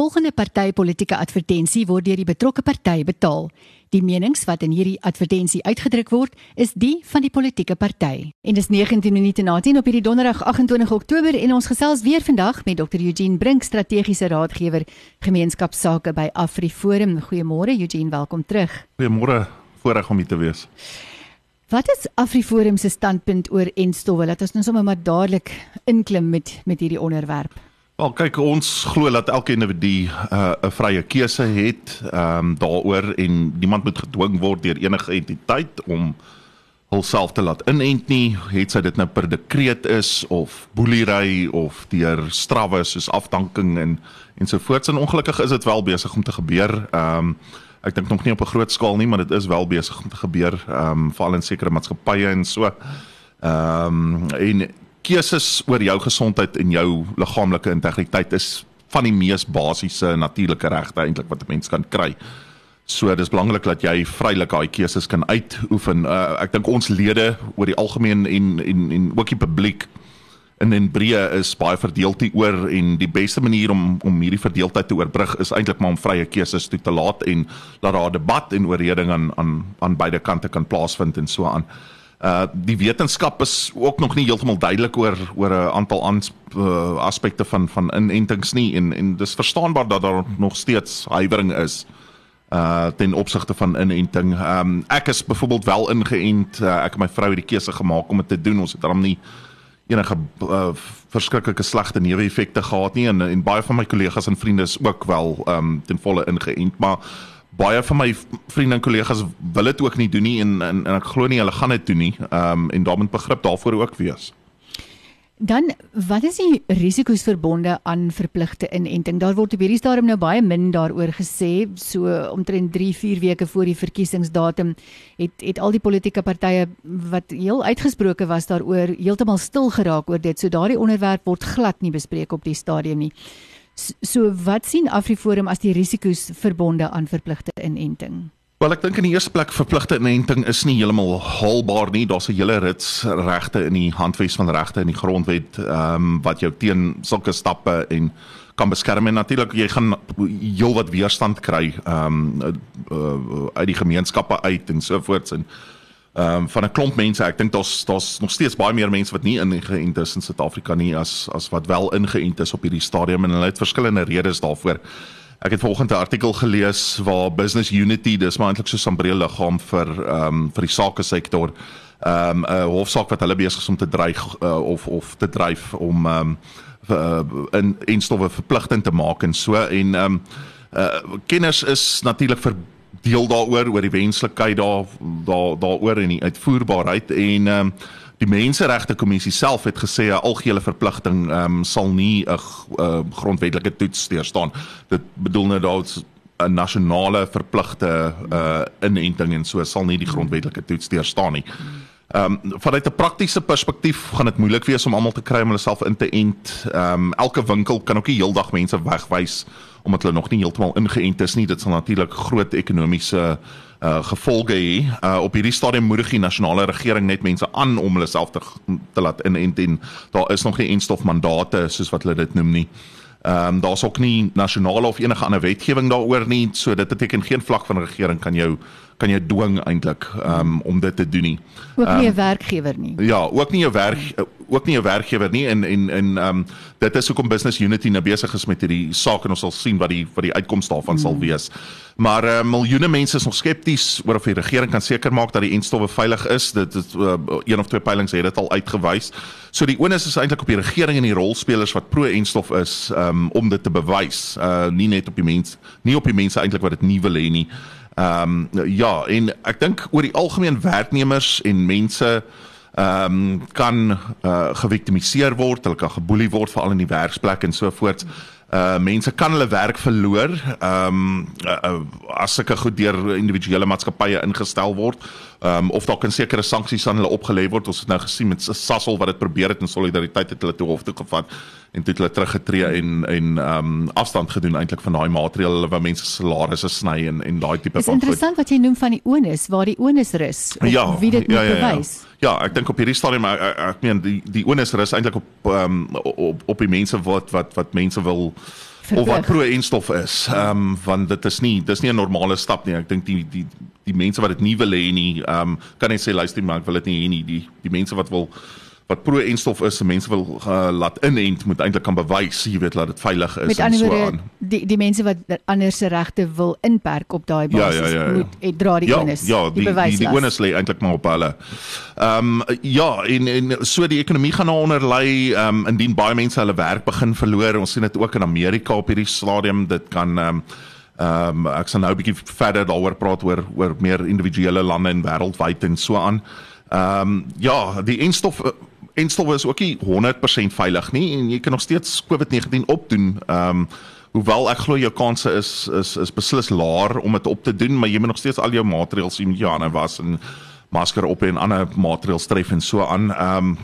volgende partytetiese advertensie word deur die betrokke party betaal. Die menings wat in hierdie advertensie uitgedruk word, is die van die politieke party. En dis 19 minute na 10 op hierdie donderdag 28 Oktober en ons gesels weer vandag met Dr Eugene Brink, strategiese raadgewer gemeenskapsake by AfriForum. Goeiemôre Eugene, welkom terug. Goeiemôre, voorreg om hier te wees. Wat is AfriForum se standpunt oor enstowwe? Laat ons nou sommer maar dadelik inklim met met hierdie onderwerp. Wel kyk ons glo dat elke individu uh, 'n uh, vrye keuse het um, daaroor en niemand moet gedwing word deur enige entiteit om hulself te laat inent nie het sy dit nou per dekreet is of boelery of deur strawwe soos afdanking en ensovoorts en ongelukkig is dit wel besig om te gebeur. Ehm um, ek dink nog nie op 'n groot skaal nie, maar dit is wel besig om te gebeur ehm um, veral in sekere maatskappye en so. Ehm um, en keuses oor jou gesondheid en jou liggaamlike integriteit is van die mees basiese natuurlike regte eintlik wat 'n mens kan kry. So dis belangrik dat jy vrylik daai keuses kan uitoefen. Uh, ek dink ons lede oor die algemeen en en en ook die publiek in en breë is baie verdeeld hieroor en die beste manier om om hierdie verdeeldheid te oorbrug is eintlik maar om vrye keuses toe te laat en laat daar 'n debat en oorreding aan aan aan beide kante kan plaasvind en so aan. Die wetenskap is ook nog nie heeltemal duidelik oor oor 'n aantal ans, uh, aspekte van van inentings nie en en dis verstaanbaar dat daar nog steeds huiwering is uh ten opsigte van inenting. Um ek is byvoorbeeld wel ingeënt. Uh, ek en my vrou het die keuse gemaak om dit te doen. Ons het dan nie enige uh, verskriklike slegte neeweffekte gehad nie en en baie van my kollegas en vriende is ook wel um ten volle ingeënt, maar baie van my vriende en kollegas wil dit ook nie doen nie en en, en ek glo nie hulle gaan dit doen nie. Ehm um, en daar moet begrip daarvoor ook wees. Dan wat is die risiko's verbonde aan verpligte inenting? Daar word op hierdie stadium nou baie min daaroor gesê, so omtrent 3-4 weke voor die verkiesingsdatum het het al die politieke partye wat heel uitgesproke was daaroor heeltemal stil geraak oor dit. So daardie onderwerp word glad nie bespreek op die stadium nie. So wat sien AfriForum as die risiko's verbonde aan verpligte inenting? Wel ek dink in die eerste plek verpligte inenting is nie heeltemal haalbaar nie. Daar's 'n hele rits regte in die handves van regte in die grondwet ehm um, wat jou teen sulke stappe en kan beskerm en natuurlik jy gaan heel wat weerstand kry ehm um, uh, uit die gemeenskappe uit en so voorts en ehm um, van 'n klomp mense. Ek dink daar's daar's nog steeds baie meer mense wat nie ingeënt is in Suid-Afrika nie as as wat wel ingeënt is op hierdie stadium en hulle het verskillende redes daarvoor. Ek het vanoggend 'n artikel gelees waar Business Unity, dis maar eintlik so 'n sambreel-liggaam vir ehm um, vir die sake sektor, ehm um, 'n hofsaak wat hulle besig is om te dreig uh, of of te dryf om ehm um, uh, in instowwe verpligtend te maak en so en ehm um, uh, kennis is natuurlik vir deel daaroor oor die wenslikheid daar daar daaroor en die uitvoerbaarheid en ehm um, die menseregte kommissie self het gesê 'n algehele verpligting ehm um, sal nie 'n uh, grondwetlike toets staan. Dit bedoel nou daar's 'n nasionale verpligte uh inenting en so sal nie die grondwetlike toets staan nie. Ehm um, vanuit 'n praktiese perspektief gaan dit moeilik wees om almal te kry om hulle self in te ent. Ehm um, elke winkel kan ook nie heeldag mense wegwys omdat hulle nog nie heeltemal ingeënt is nie. Dit sal natuurlik groot ekonomiese uh gevolge hê. Uh op hierdie stadium moedig die nasionale regering net mense aan om hulle self te te laat inent en daar is nog nie enstofmandate soos wat hulle dit noem nie. Ehm um, daar's ook nie nasionale of enige ander wetgewing daaroor nie, so dit beteken geen vlak van regering kan jou kan jy dwing eintlik um, om dit te doen nie. Ook nie 'n um, werkgewer nie. Ja, ook nie 'n werk ook nie 'n werkgewer nie en en en ehm um, dit is hoekom Business Unity nou besig is met hierdie saak en ons sal sien wat die wat die uitkoms daarvan mm. sal wees. Maar uh, miljoene mense is nog skepties oor of die regering kan seker maak dat die enstowwe veilig is. Dit is uh, een of twee peilings het dit al uitgewys. So die onus is eintlik op die regering en die rolspelers wat pro-enstof is um, om dit te bewys. Uh nie net op die mense nie op die mense eintlik wat dit nie wil hê nie. Ehm um, ja, en ek dink oor die algemeen werknemers en mense ehm um, kan uh, geviktimiseer word, hulle kan geboelie word veral in die werksplek en so voort. Uh mense kan hulle werk verloor ehm um, uh, uh, as sulke goed deur individuele maatskappye ingestel word. Ehm um, of daar kan sekere sanksies aan hulle opgelê word. Ons het nou gesien met Sasol wat dit probeer het en solidariteit het hulle toe hof toe gevat en dit hulle teruggetree en en ehm um, afstand gedoen eintlik van daai maatreëls hulle wou mense salarisse sny en en daai tipe van Dis interessant wat jy noem van die onus, waar die onus rus. Ja, wie dit ja, moet ja, ja, bewys. Ja, ek dink op hierdie stadium ek, ek, ek meen die die onus rus eintlik op ehm um, op op die mense wat wat wat mense wil of wat pro-enstof is. Ehm um, want dit is nie dis nie 'n normale stap nie. Ek dink die die die mense wat dit nie wil hê nie, ehm um, kan net sê luister maar ek wil dit nie hê nie. Die die mense wat wil wat pro-enstof is, se mense wil uh, laat inent moet eintlik kan bewys, jy weet dat dit veilig is Met en so aan. Die die mense wat ander se regte wil inperk op daai basis ja, ja, ja, ja. moet et, dra die ja, onus. Ja, die die, die, die onus lê eintlik maar op hulle. Ehm um, ja, en en so die ekonomie gaan nou onder lê ehm um, indien baie mense hulle werk begin verloor. Ons sien dit ook in Amerika op hierdie stadium. Dit kan ehm um, Ehm um, ek sal nou 'n bietjie verder daaroor praat oor oor meer individuele lande en wêreldwyd en so aan. Ehm um, ja, die enstof enstowwe is ook nie 100% veilig nie en jy kan nog steeds COVID-19 opdoen. Ehm um, hoewel ek glo jou kanse is is is beslis laer om dit op te doen, maar jy moet nog steeds al jou maatreëls in jou hande was en masker op en ander maatreëls tref en so aan. Ehm um,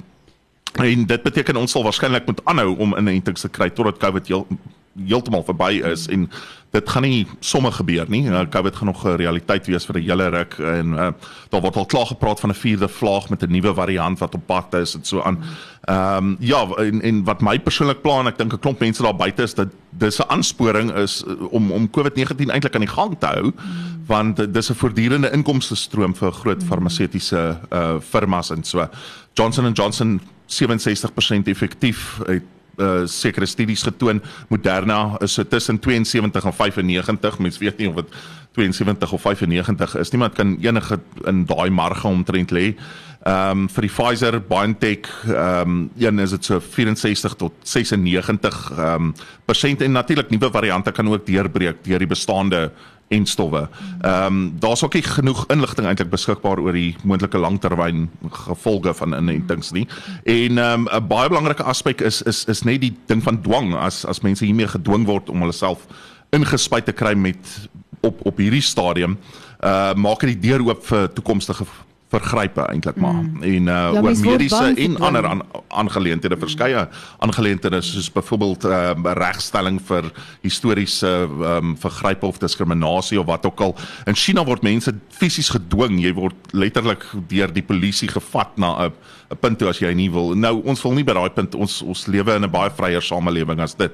en dit beteken ons sal waarskynlik moet aanhou om inentings te kry totdat COVID heel, heeltemal verby is en dit gaan nie sommer gebeur nie. Uh, COVID gaan nog 'n realiteit wees vir 'n hele ruk en uh, daar word al klaar gepraat van 'n vierde vlaag met 'n nuwe variant wat op pad is en so aan. Ehm um, ja, en, en wat my persoonlik plan, ek dink 'n klomp mense daar buite is dat dis 'n aansporing is uh, om om COVID-19 eintlik aan die gang te hou want dis 'n voortdurende inkomste stroom vir groot farmaseutiese uh firmas en so. Johnson & Johnson 67% effektief het uh, sekere studies getoon. Moderna is so tussen 72 en 95 mens weet nie of dit 72 of 95 is niemand kan enige in daai marge omtrent lê ehm um, vir die Pfizer BioNTech ehm um, een is dit so 64 tot 96 ehm um, persent en natuurlik nuwe variante kan ook deurbreek deur die bestaande en stowwe. Ehm um, daar's ook nie genoeg inligting eintlik beskikbaar oor die moontlike langtermyn gevolge van inentings nie. En ehm um, 'n baie belangrike aspek is is is net die ding van dwang as as mense hiermee gedwing word om hulle self ingespuit te kry met op op hierdie stadium uh maak dit die deur oop vir toekomstige vergrype eintlik maar mm. en uh ja, oor mediese en ander aan, aangeleenthede mm. verskeie aangeleenthede soos byvoorbeeld uh, regstelling vir historiese um, vergrype of diskriminasie of wat ook al in China word mense fisies gedwing jy word letterlik deur die polisie gevat na 'n 'n punt toe as jy nie wil nou ons wil nie by daai punt ons ons lewe in 'n baie vryer samelewing as dit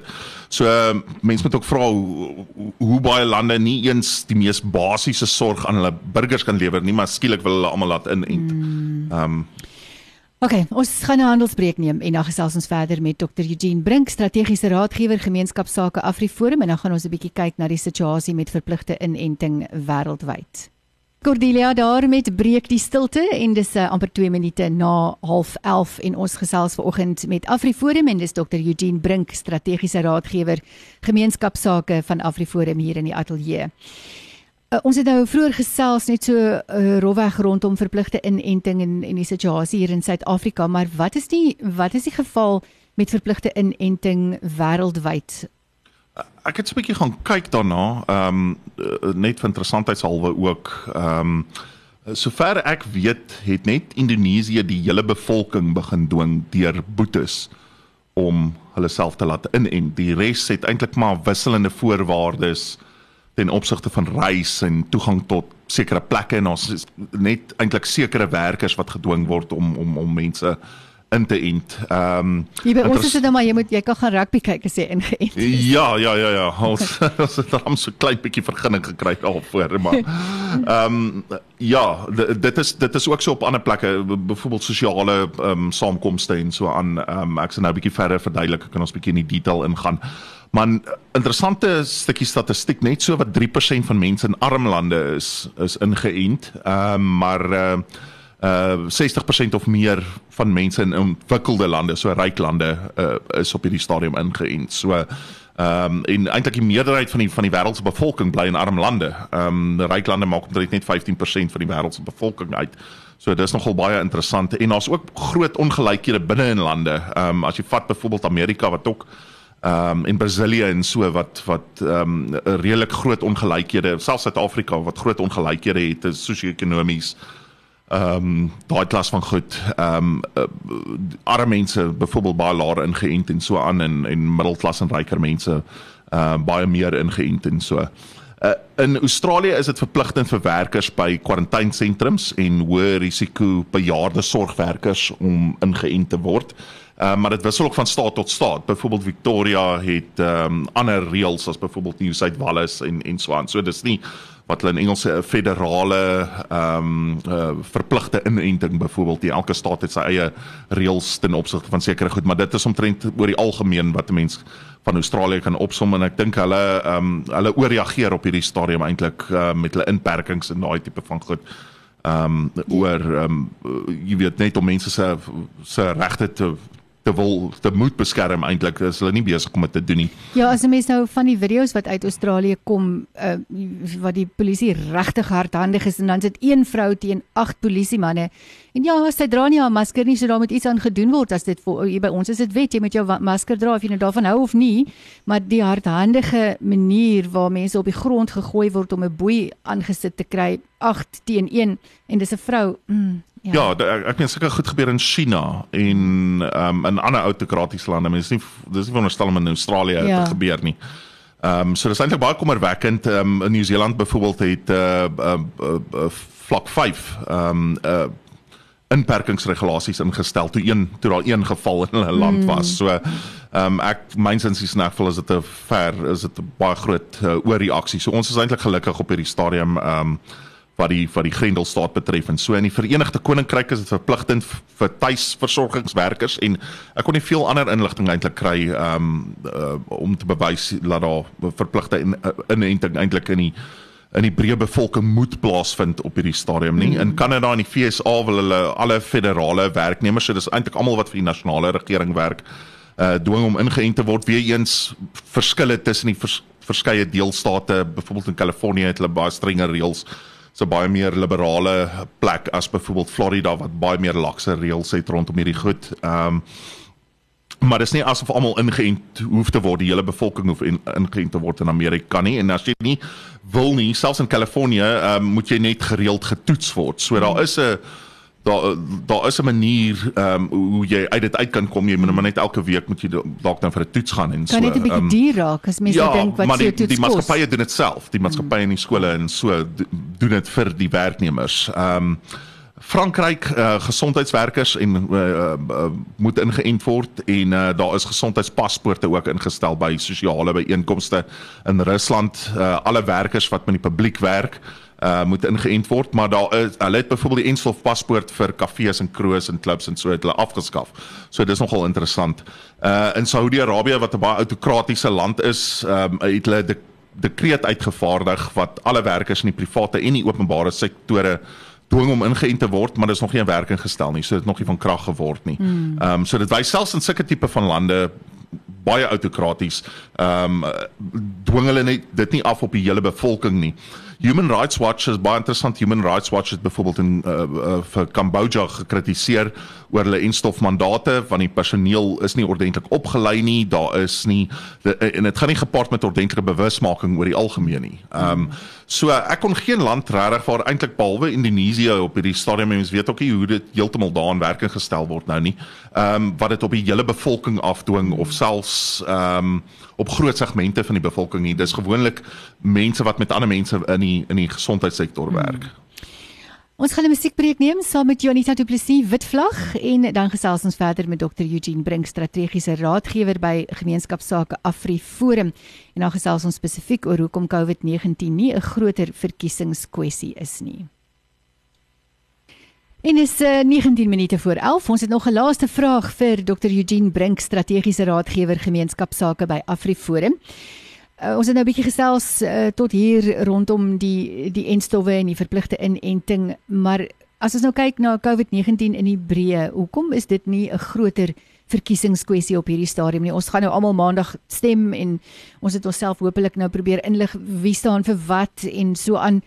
so uh, mense moet ook vra hoe, hoe baie lande nie eens die mees basiese sorg aan hulle burgers kan lewer nie maar skielik wil hulle almal laat inent. Hmm. Ehm um, OK, ons gaan 'n handelsbreek neem en dan gesels ons verder met Dr Eugene Brink, strategiese raadgewer gemeenskapsake Afriforum en dan gaan ons 'n bietjie kyk na die situasie met verpligte inenting wêreldwyd. Cordelia daar met breek die stilte en dis uh, amper 2 minute na 11:30 en ons gesels vanoggend met Afriforum en dis Dr Eugene Brink, strategiese raadgewer gemeenskapsake van Afriforum hier in die ateljee. Uh, ons het nou vroeër gesels net so uh, rofweg rondom verpligte inenting en en die situasie hier in Suid-Afrika, maar wat is die wat is die geval met verpligte inenting wêreldwyd? Ek het 'n bietjie gaan kyk daarna, ehm um, net vir interessantheidshalwe ook. Ehm um, sover ek weet, het net Indonesië die hele bevolking begin dwing deur boetes om hulle self te laat inent. Die res het eintlik maar wisselende voorwaardes ten opsigte van reis en toegang tot sekere plekke en ons is net eintlik sekere werkers wat gedwing word om om om mense in te ent. Ehm um, jy by ons is dit nou maar jy moet jy kan gaan rugby kyk as jy ingeënt is. Ja, ja, ja, ja. Ons ons het dan so klein bietjie vergunning gekry alvoor, maar ehm um, ja, dit is dit is ook so op ander plekke, byvoorbeeld sosiale ehm um, saamkomste en so aan. Ehm um, ek sal nou 'n bietjie verder verduidelik, kan ons bietjie in die detail ingaan. Maar interessante stukkie statistiek net so wat 3% van mense in arm lande is is ingeënt. Ehm um, maar uh uh 60% of meer van mense in ontwikkelde lande, so ryk lande, uh is op hierdie stadium ingeënt. So ehm um, en eintlik die meerderheid van die van die wêreld se bevolking bly in arm lande. Ehm um, ryk lande maak omtrent net 15% van die wêreld se bevolking uit. So dis nogal baie interessant en daar's ook groot ongelykhede binne in lande. Ehm um, as jy vat byvoorbeeld Amerika wat ook ehm um, in Brasilië en so wat wat ehm um, redelik groot ongelykhede, selfs Suid-Afrika wat groot ongelykhede het sosio-ekonomies. Ehm um, daai klas van goed ehm um, arme mense byvoorbeeld baie laer ingeënt en so aan en en middelklas en ryker mense ehm uh, baie meer ingeënt en so. Uh, in Australië is dit verpligtend vir werkers by kwarantainesentrums en hoë risiko bejaarde sorgwerkers om ingeënt te word. Uh, maar dit wissel ook van staat tot staat. Byvoorbeeld Victoria het ehm um, ander reëls as byvoorbeeld New South Wales en en so aan. So dis nie wat hulle in Engels 'n federale ehm um, uh, verpligte inenting byvoorbeeld. Die elke staat het sy eie reëls ten opsigte van sekere goed, maar dit is omtrent oor die algemeen wat 'n mens van Australië kan opsom en ek dink hulle ehm um, hulle ooreageer op hierdie stadium eintlik uh, met hulle inperkings en daai tipe van goed. Ehm um, oor ehm um, jy weet net om mense se se regte te te wil te moet beskerm eintlik is hulle nie besig om dit te doen nie. Ja, as 'n mens nou van die video's wat uit Australië kom, uh, wat die polisie regtig hardhandig is en dan sit een vrou teen agt polisiemanne. En ja, sy dra nie haar masker nie, so daar moet iets aan gedoen word as dit vir hier by ons is dit wet jy moet jou masker dra of jy nou daarvan hou of nie, maar die hardhandige manier waar mense op die grond gegooi word om 'n boei aangesit te kry, 8 teen 1 en dis 'n vrou. Mm. Ja, ja ek, ek meen sulke goed gebeur in China en um, in ander autokratiese lande. Mens nie dis nie veronderstel om in Australië ja. te gebeur nie. Ehm um, so dis eintlik baie kommerwekkend. Ehm um, in Nieu-Seeland byvoorbeeld het uh, uh, uh, uh vlak 5 ehm um, uh inperkingsregulasies ingestel toe een toe daar een geval in hulle land was. Mm. So ehm um, ek mynsins is nagvol is dit 'n ver is dit 'n baie groot uh, oorreaksie. So ons is eintlik gelukkig op hierdie stadium ehm um, wat die wat die Grendelstaat betref en so in die Verenigde Koninkryk is dit verpligtend vir tuisversorgingswerkers en ek kon nie veel ander inligting eintlik kry um, uh, om te bewys dat daar verpligte in, uh, inenting eintlik in die in die breë bevolking moet plaasvind op hierdie stadium nie. Mm. In Kanada en die VSA wil hulle alle federale werknemers, so dis eintlik almal wat vir die nasionale regering werk, uh dwing om ingeënt te word. Weer eens verskille tussen die vers, verskeie deelstate, byvoorbeeld in Kalifornië het hulle baie strenger reëls so baie meer liberale plek as byvoorbeeld Florida wat baie meer lakse reëls het rondom hierdie goed. Ehm um, maar dit is nie asof almal ingeënt hoef te word, die hele bevolking hoef in, ingeënt te word in Amerika nie en as jy nie wil nie, selfs in Kalifornië, ehm um, moet jy net gereeld getoets word. So daar is 'n daar daar is 'n manier ehm um, hoe jy uit dit uit kan kom. Jy moet maar net elke week moet jy dalk dan vir 'n toets gaan en so kan net 'n bietjie um, duur raak as mense ja, dink wat so toets die maatskappye doen dit self. Die maatskappye in die skole en so doen dit vir die werknemers. Ehm um, Frankryk uh, gesondheidswerkers en uh, uh, moet ingeënt word en uh, daar is gesondheidspaspoorte ook ingestel by sosiale byeenkomste in Rusland uh, alle werkers wat met die publiek werk uh moet ingeënt word maar daar is hulle het byvoorbeeld die enstof paspoort vir kafees en kroos en klubs en so het hulle afgeskaf. So dis nogal interessant. Uh in Saudi-Arabië wat 'n baie autokratiese land is, um het hulle die dekreet uitgevaardig wat alle werkers in die private en die openbare sektore dwing om ingeënt te word, maar dit is nog nie in werking gestel nie. So dit het nog nie van krag geword nie. Hmm. Ehm um, so dit wys selfs in sulke tipe van lande baie autokraties. Ehm um, dwing hulle net dit nie af op die hele bevolking nie. Human Rights Watch is baie interessant. Human Rights Watch het byvoorbeeld in uh, uh, vir Kambodja gekritiseer oor hulle instofmandate want die personeel is nie ordentlik opgelei nie. Daar is nie de, en dit gaan nie gepaard met ordentlike bewusmaking oor die algemeen nie. Ehm um, so ek kon geen land regtig waar eintlik behalwe Indonesië op hierdie stadium mens weet ook nie hoe dit heeltemal daarin werking gestel word nou nie. Ehm um, wat dit op die hele bevolking afdwing of selfs ehm um, op groot segmente van die bevolking nie. Dis gewoonlik mense wat met ander mense in die in die gesondheidssektor hmm. werk. Hmm. Ons gaan 'n musiekbreek neem saam met Jonita Du Plessis Witvlag en dan gesels ons verder met Dr Eugene Brink strategiese raadgewer by Gemeenskapsake Afri Forum en dan gesels ons spesifiek oor hoekom COVID-19 nie 'n groter verkiesingskwessie is nie. En is uh, eh, 19 minute voor 11. Ons het nog 'n laaste vraag vir Dr Eugene Brink, strategiese raadgewer gemeenskapsake by AfriForum. Uh, ons het nou 'n bietjie gesels uh, tot hier rondom die die enstowwe en die verpligte inenting, maar as ons nou kyk na COVID-19 in die breë, hoekom is dit nie 'n groter verkiesingskwessie op hierdie stadium nie. Ons gaan nou almal maandag stem en ons het onsself hopelik nou probeer inlig wie staan vir wat en so aan.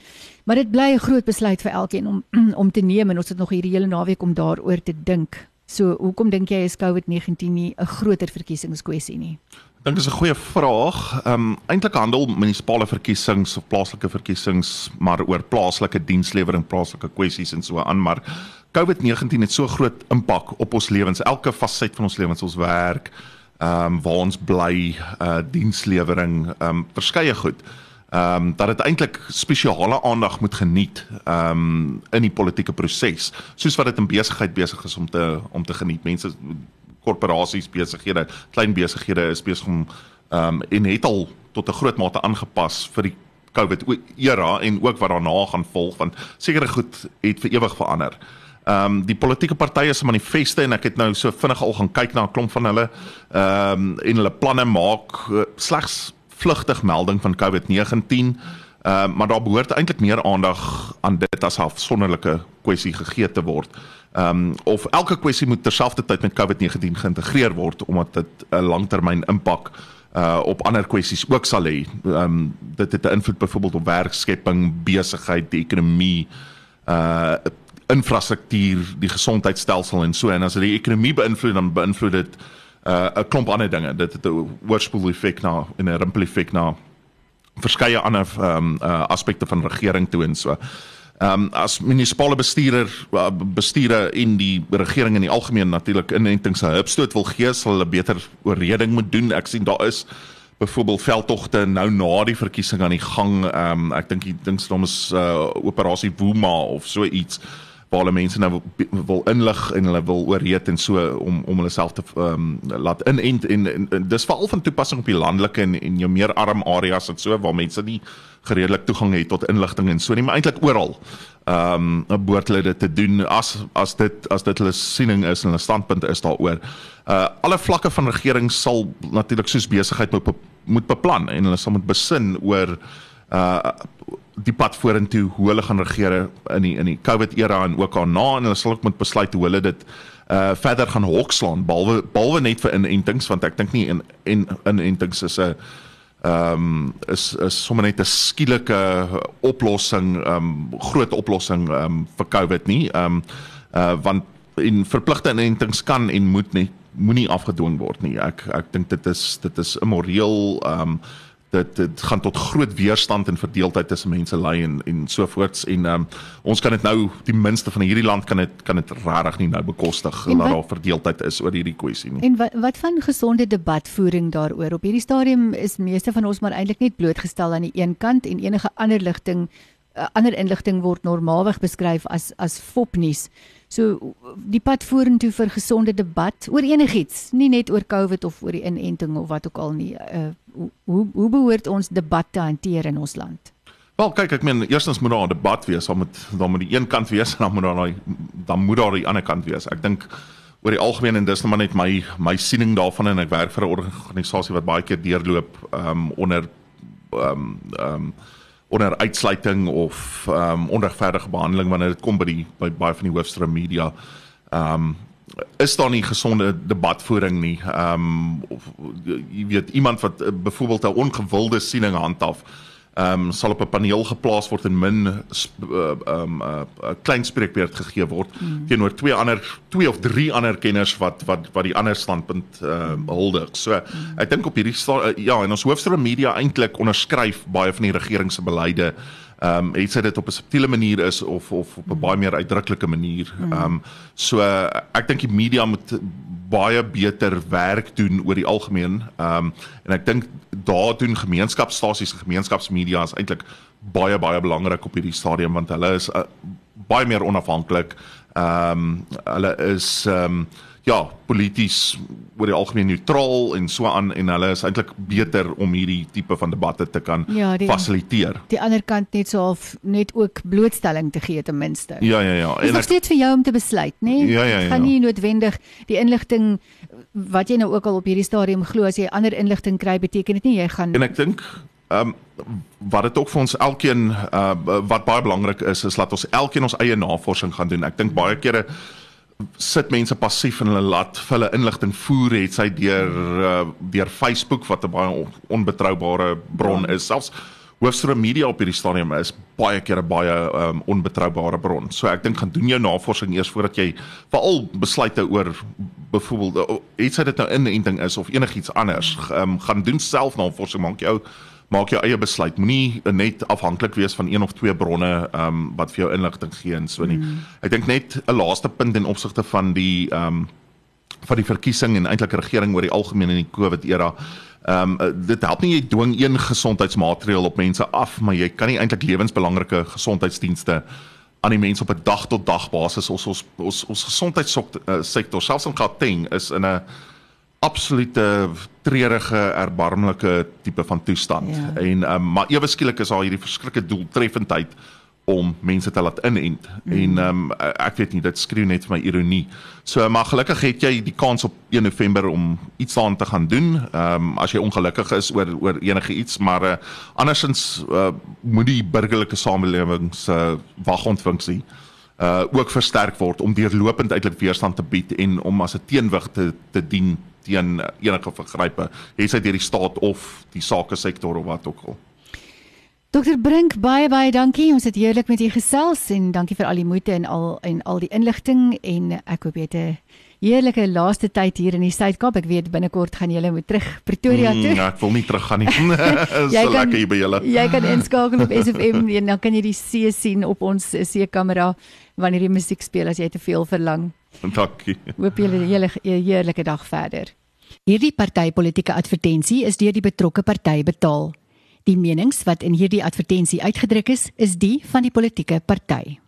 Maar dit bly 'n groot besluit vir elkeen om om te neem en ons het nog hierdie hele naweek om daaroor te dink. So, hoekom dink jy is COVID-19 nie 'n groter verkiesingskwessie nie? Dink dis 'n goeie vraag. Ehm um, eintlik handel munisipale verkiesings of plaaslike verkiesings maar oor plaaslike dienslewering, plaaslike kwessies en so aan, maar COVID-19 het so groot impak op ons lewens, elke faset van ons lewens, ons werk, ehm um, waar ons bly, uh dienslewering, ehm um, verskeie goed. Ehm um, dat dit eintlik spesiale aandag moet geniet ehm um, in die politieke proses soos wat dit in besigheid besig is om te om te geniet mense korporasies besighede klein besighede is besig om ehm um, en het al tot 'n groot mate aangepas vir die COVID era en ook wat daarna gaan volg want sekere goed het vir ewig verander. Ehm um, die politieke partye se manifeste en ek het nou so vinnig al gaan kyk na 'n klomp van hulle ehm um, en hulle planne maak uh, slegs vlugtig melding van COVID-19. Ehm uh, maar daar behoort eintlik meer aandag aan dit as 'n afsonderlike kwessie gegee te word. Ehm um, of elke kwessie moet terselfdertyd met COVID-19 geïntegreer word omdat dit 'n langtermyn impak uh op ander kwessies ook sal hê. Ehm um, dit het 'n invloed byvoorbeeld op werkskepping, besigheid, die ekonomie, uh infrastruktuur, die gesondheidstelsel en so en as dit die ekonomie beïnvloed dan beïnvloed dit 'n klomp ander dinge. Dit het 'n oorspoel effek na en 'n rimpel effek na verskeie ander ehm um, uh aspekte van regering toe en so. Ehm um, as munisipale bestuurder uh, bestuure in die regering in die algemeen natuurlik inentings se hupstoot wil gee, sal hulle beter oorreding moet doen. Ek sien daar is byvoorbeeld veldtogte nou na die verkiesing aan die gang. Ehm um, ek dink die ding se naam is uh operasie Woema of so iets hulle mense nou wil, wil inlig en hulle wil oorreed en so om om hulle self te ehm um, laat inent en, en, en dis veral van toepassing op die landelike en en jou meer arm areas en so waar mense nie gereedelik toegang het tot inligting en so nie maar eintlik oral. Ehm um, behoort hulle dit te doen as as dit as dit hulle siening is en 'n standpunt is daaroor. Uh alle vlakke van regering sal natuurlik soos besigheid moet moet beplan en hulle sal moet besin oor uh die pad vorentoe hoe hulle gaan regeer in die in die COVID era en ook daarna en hulle sal ook moet besluit hoe hulle dit uh verder gaan hokslaan behalwe behalwe net vir inentings want ek dink nie in en inentings is 'n ehm um, is is sommer net 'n skielike oplossing ehm um, groot oplossing ehm um, vir COVID nie ehm um, uh want in verpligte inentings kan en moet nie moenie afgedwing word nie. Ek ek dink dit is dit is immoreel ehm um, dit dit gaan tot groot weerstand en verdeeldheid tussen mense lei en en so voorts en um, ons kan dit nou die minste van hierdie land kan dit kan dit regtig nie nou bekostig dat daar verdeeldheid is oor hierdie kwessie nie. En wat wat van gesonde debatvoering daaroor? Op hierdie stadium is meeste van ons maar eintlik net blootgestel aan die een kant en enige ander ligting uh, ander inligting word normaalweg beskryf as as fopnuus. So die pad vorentoe vir gesonde debat oor enigiets, nie net oor COVID of oor die inenting of wat ook al nie. Uh, hoe hoe behoort ons debat te hanteer in ons land? Wel kyk ek meen eerstens moet daar 'n debat wees, dan moet dan moet die een kant wees en dan moet daar dan moet daar die ander kant wees. Ek dink oor die algemeen en dis net maar net my my siening daarvan en ek werk vir 'n organisasie wat baie keer deurloop um onder um um onder uitsluiting of um onregverdige behandeling wanneer dit kom by die by baie van die hoofstroom media. Um is daar nie gesonde debatvoering nie. Ehm um, jy weet iemand wat uh, byvoorbeeld 'n ongewilde siening handhaaf, ehm um, sal op 'n paneel geplaas word en min ehm uh, 'n um, uh, uh, klein spreekbeurt gegee word mm. teenoor twee ander twee of drie ander kenners wat wat wat die ander standpunt ehm uh, huldig. So mm. ek dink op hierdie uh, ja, en ons hoofstroom media eintlik onderskryf baie van die regering se beleide ehm um, het sy dit op 'n subtiele manier is of of op 'n baie meer uitdruklike manier. Hmm. Ehm um, so ek dink die media moet baie beter werk doen oor die algemeen. Ehm um, en ek dink daar doen gemeenskapsstasies en gemeenskapsmedia is eintlik baie baie belangrik op hierdie stadium want hulle is uh, baie meer onafhanklik. Ehm um, hulle is ehm um, ja, polities oor die algemeen neutraal en so aan en hulle is eintlik beter om hierdie tipe van debatte te kan ja, die, fasiliteer. Die ander kant net so half net ook blootstelling te gee ten minste. Ja ja ja. En dit is vir jou om te besluit, nê? Nee? Ja ja ja. Gaan nie noodwendig die inligting wat jy nou ook al op hierdie stadium glo as jy ander inligting kry beteken dit nie jy gaan En ek dink ehm um, wat dit ook vir ons elkeen uh, wat baie belangrik is is laat ons elkeen ons eie navorsing gaan doen. Ek dink baie kere sit mense passief en hulle laat vir hulle inligting voer het sy deur uh, deur Facebook wat 'n baie onbetroubare bron ja. is. Selfs hoofstroom media op hierdie stadium is baie keer 'n baie um, onbetroubare bron. So ek dink gaan doen jou navorsing eers voordat jy veral besluite oor byvoorbeeld het sy dit nou in 'n inting is of enigiets anders um, gaan doen self navorsing maak jou maak jou eie besluit. Moenie net afhanklik wees van een of twee bronne ehm um, wat vir jou inligting gee en so nie. Mm. Ek dink net 'n laaste punt in opsigte van die ehm um, van die verkiesing en eintlik regering oor die algemeen in die COVID era. Ehm um, dit help nie jy dwing een gesondheidsmaatreël op mense af, maar jy kan nie eintlik lewensbelangrike gesondheidsdienste aan die mense op 'n dag tot dag basis ons ons ons, ons gesondheidssektor selfs in Gauteng is in 'n absolute treurige erbarmlike tipe van toestand. Ja. En um, maar ewe skielik is daar hierdie verskriklike doeltreffendheid om mense te laat inent mm. en um, ek weet nie dit skreeu net vir my ironie. So maar gelukkig het jy die kans op 1 November om iets daaraan te gaan doen. Ehm um, as jy ongelukkig is oor oor enige iets, maar uh, andersins uh, moet die burgerlike samelewing se uh, wagontfunksie uh ook versterk word om deurlopend eintlik weerstand te bied en om as 'n teenwig te te dien teen enige vergrype, hetsy deur die staat of die sake sektor of wat ook al. Dokter Brink, baie baie dankie. Ons het heerlik met u gesels en dankie vir al die moeite en al en al die inligting en ek hoop jy het 'n heerlike laaste tyd hier in die Suid-Kaap. Ek weet binnekort gaan julle moet terug Pretoria toe. Mm, ja, ek wil nie terug gaan nie. jy so kan, lekker hier by julle. jy kan inskakel op SFM en dan kan jy die see sien op ons seekamera wanneer die musiek speel as jy te veel verlang. Dankie. Hoop julle 'n hele heerlike dag verder. Hierdie partytetiese advertensie is deur die betrokke party betaal. Die menings wat in hierdie advertensie uitgedruk is, is die van die politieke party.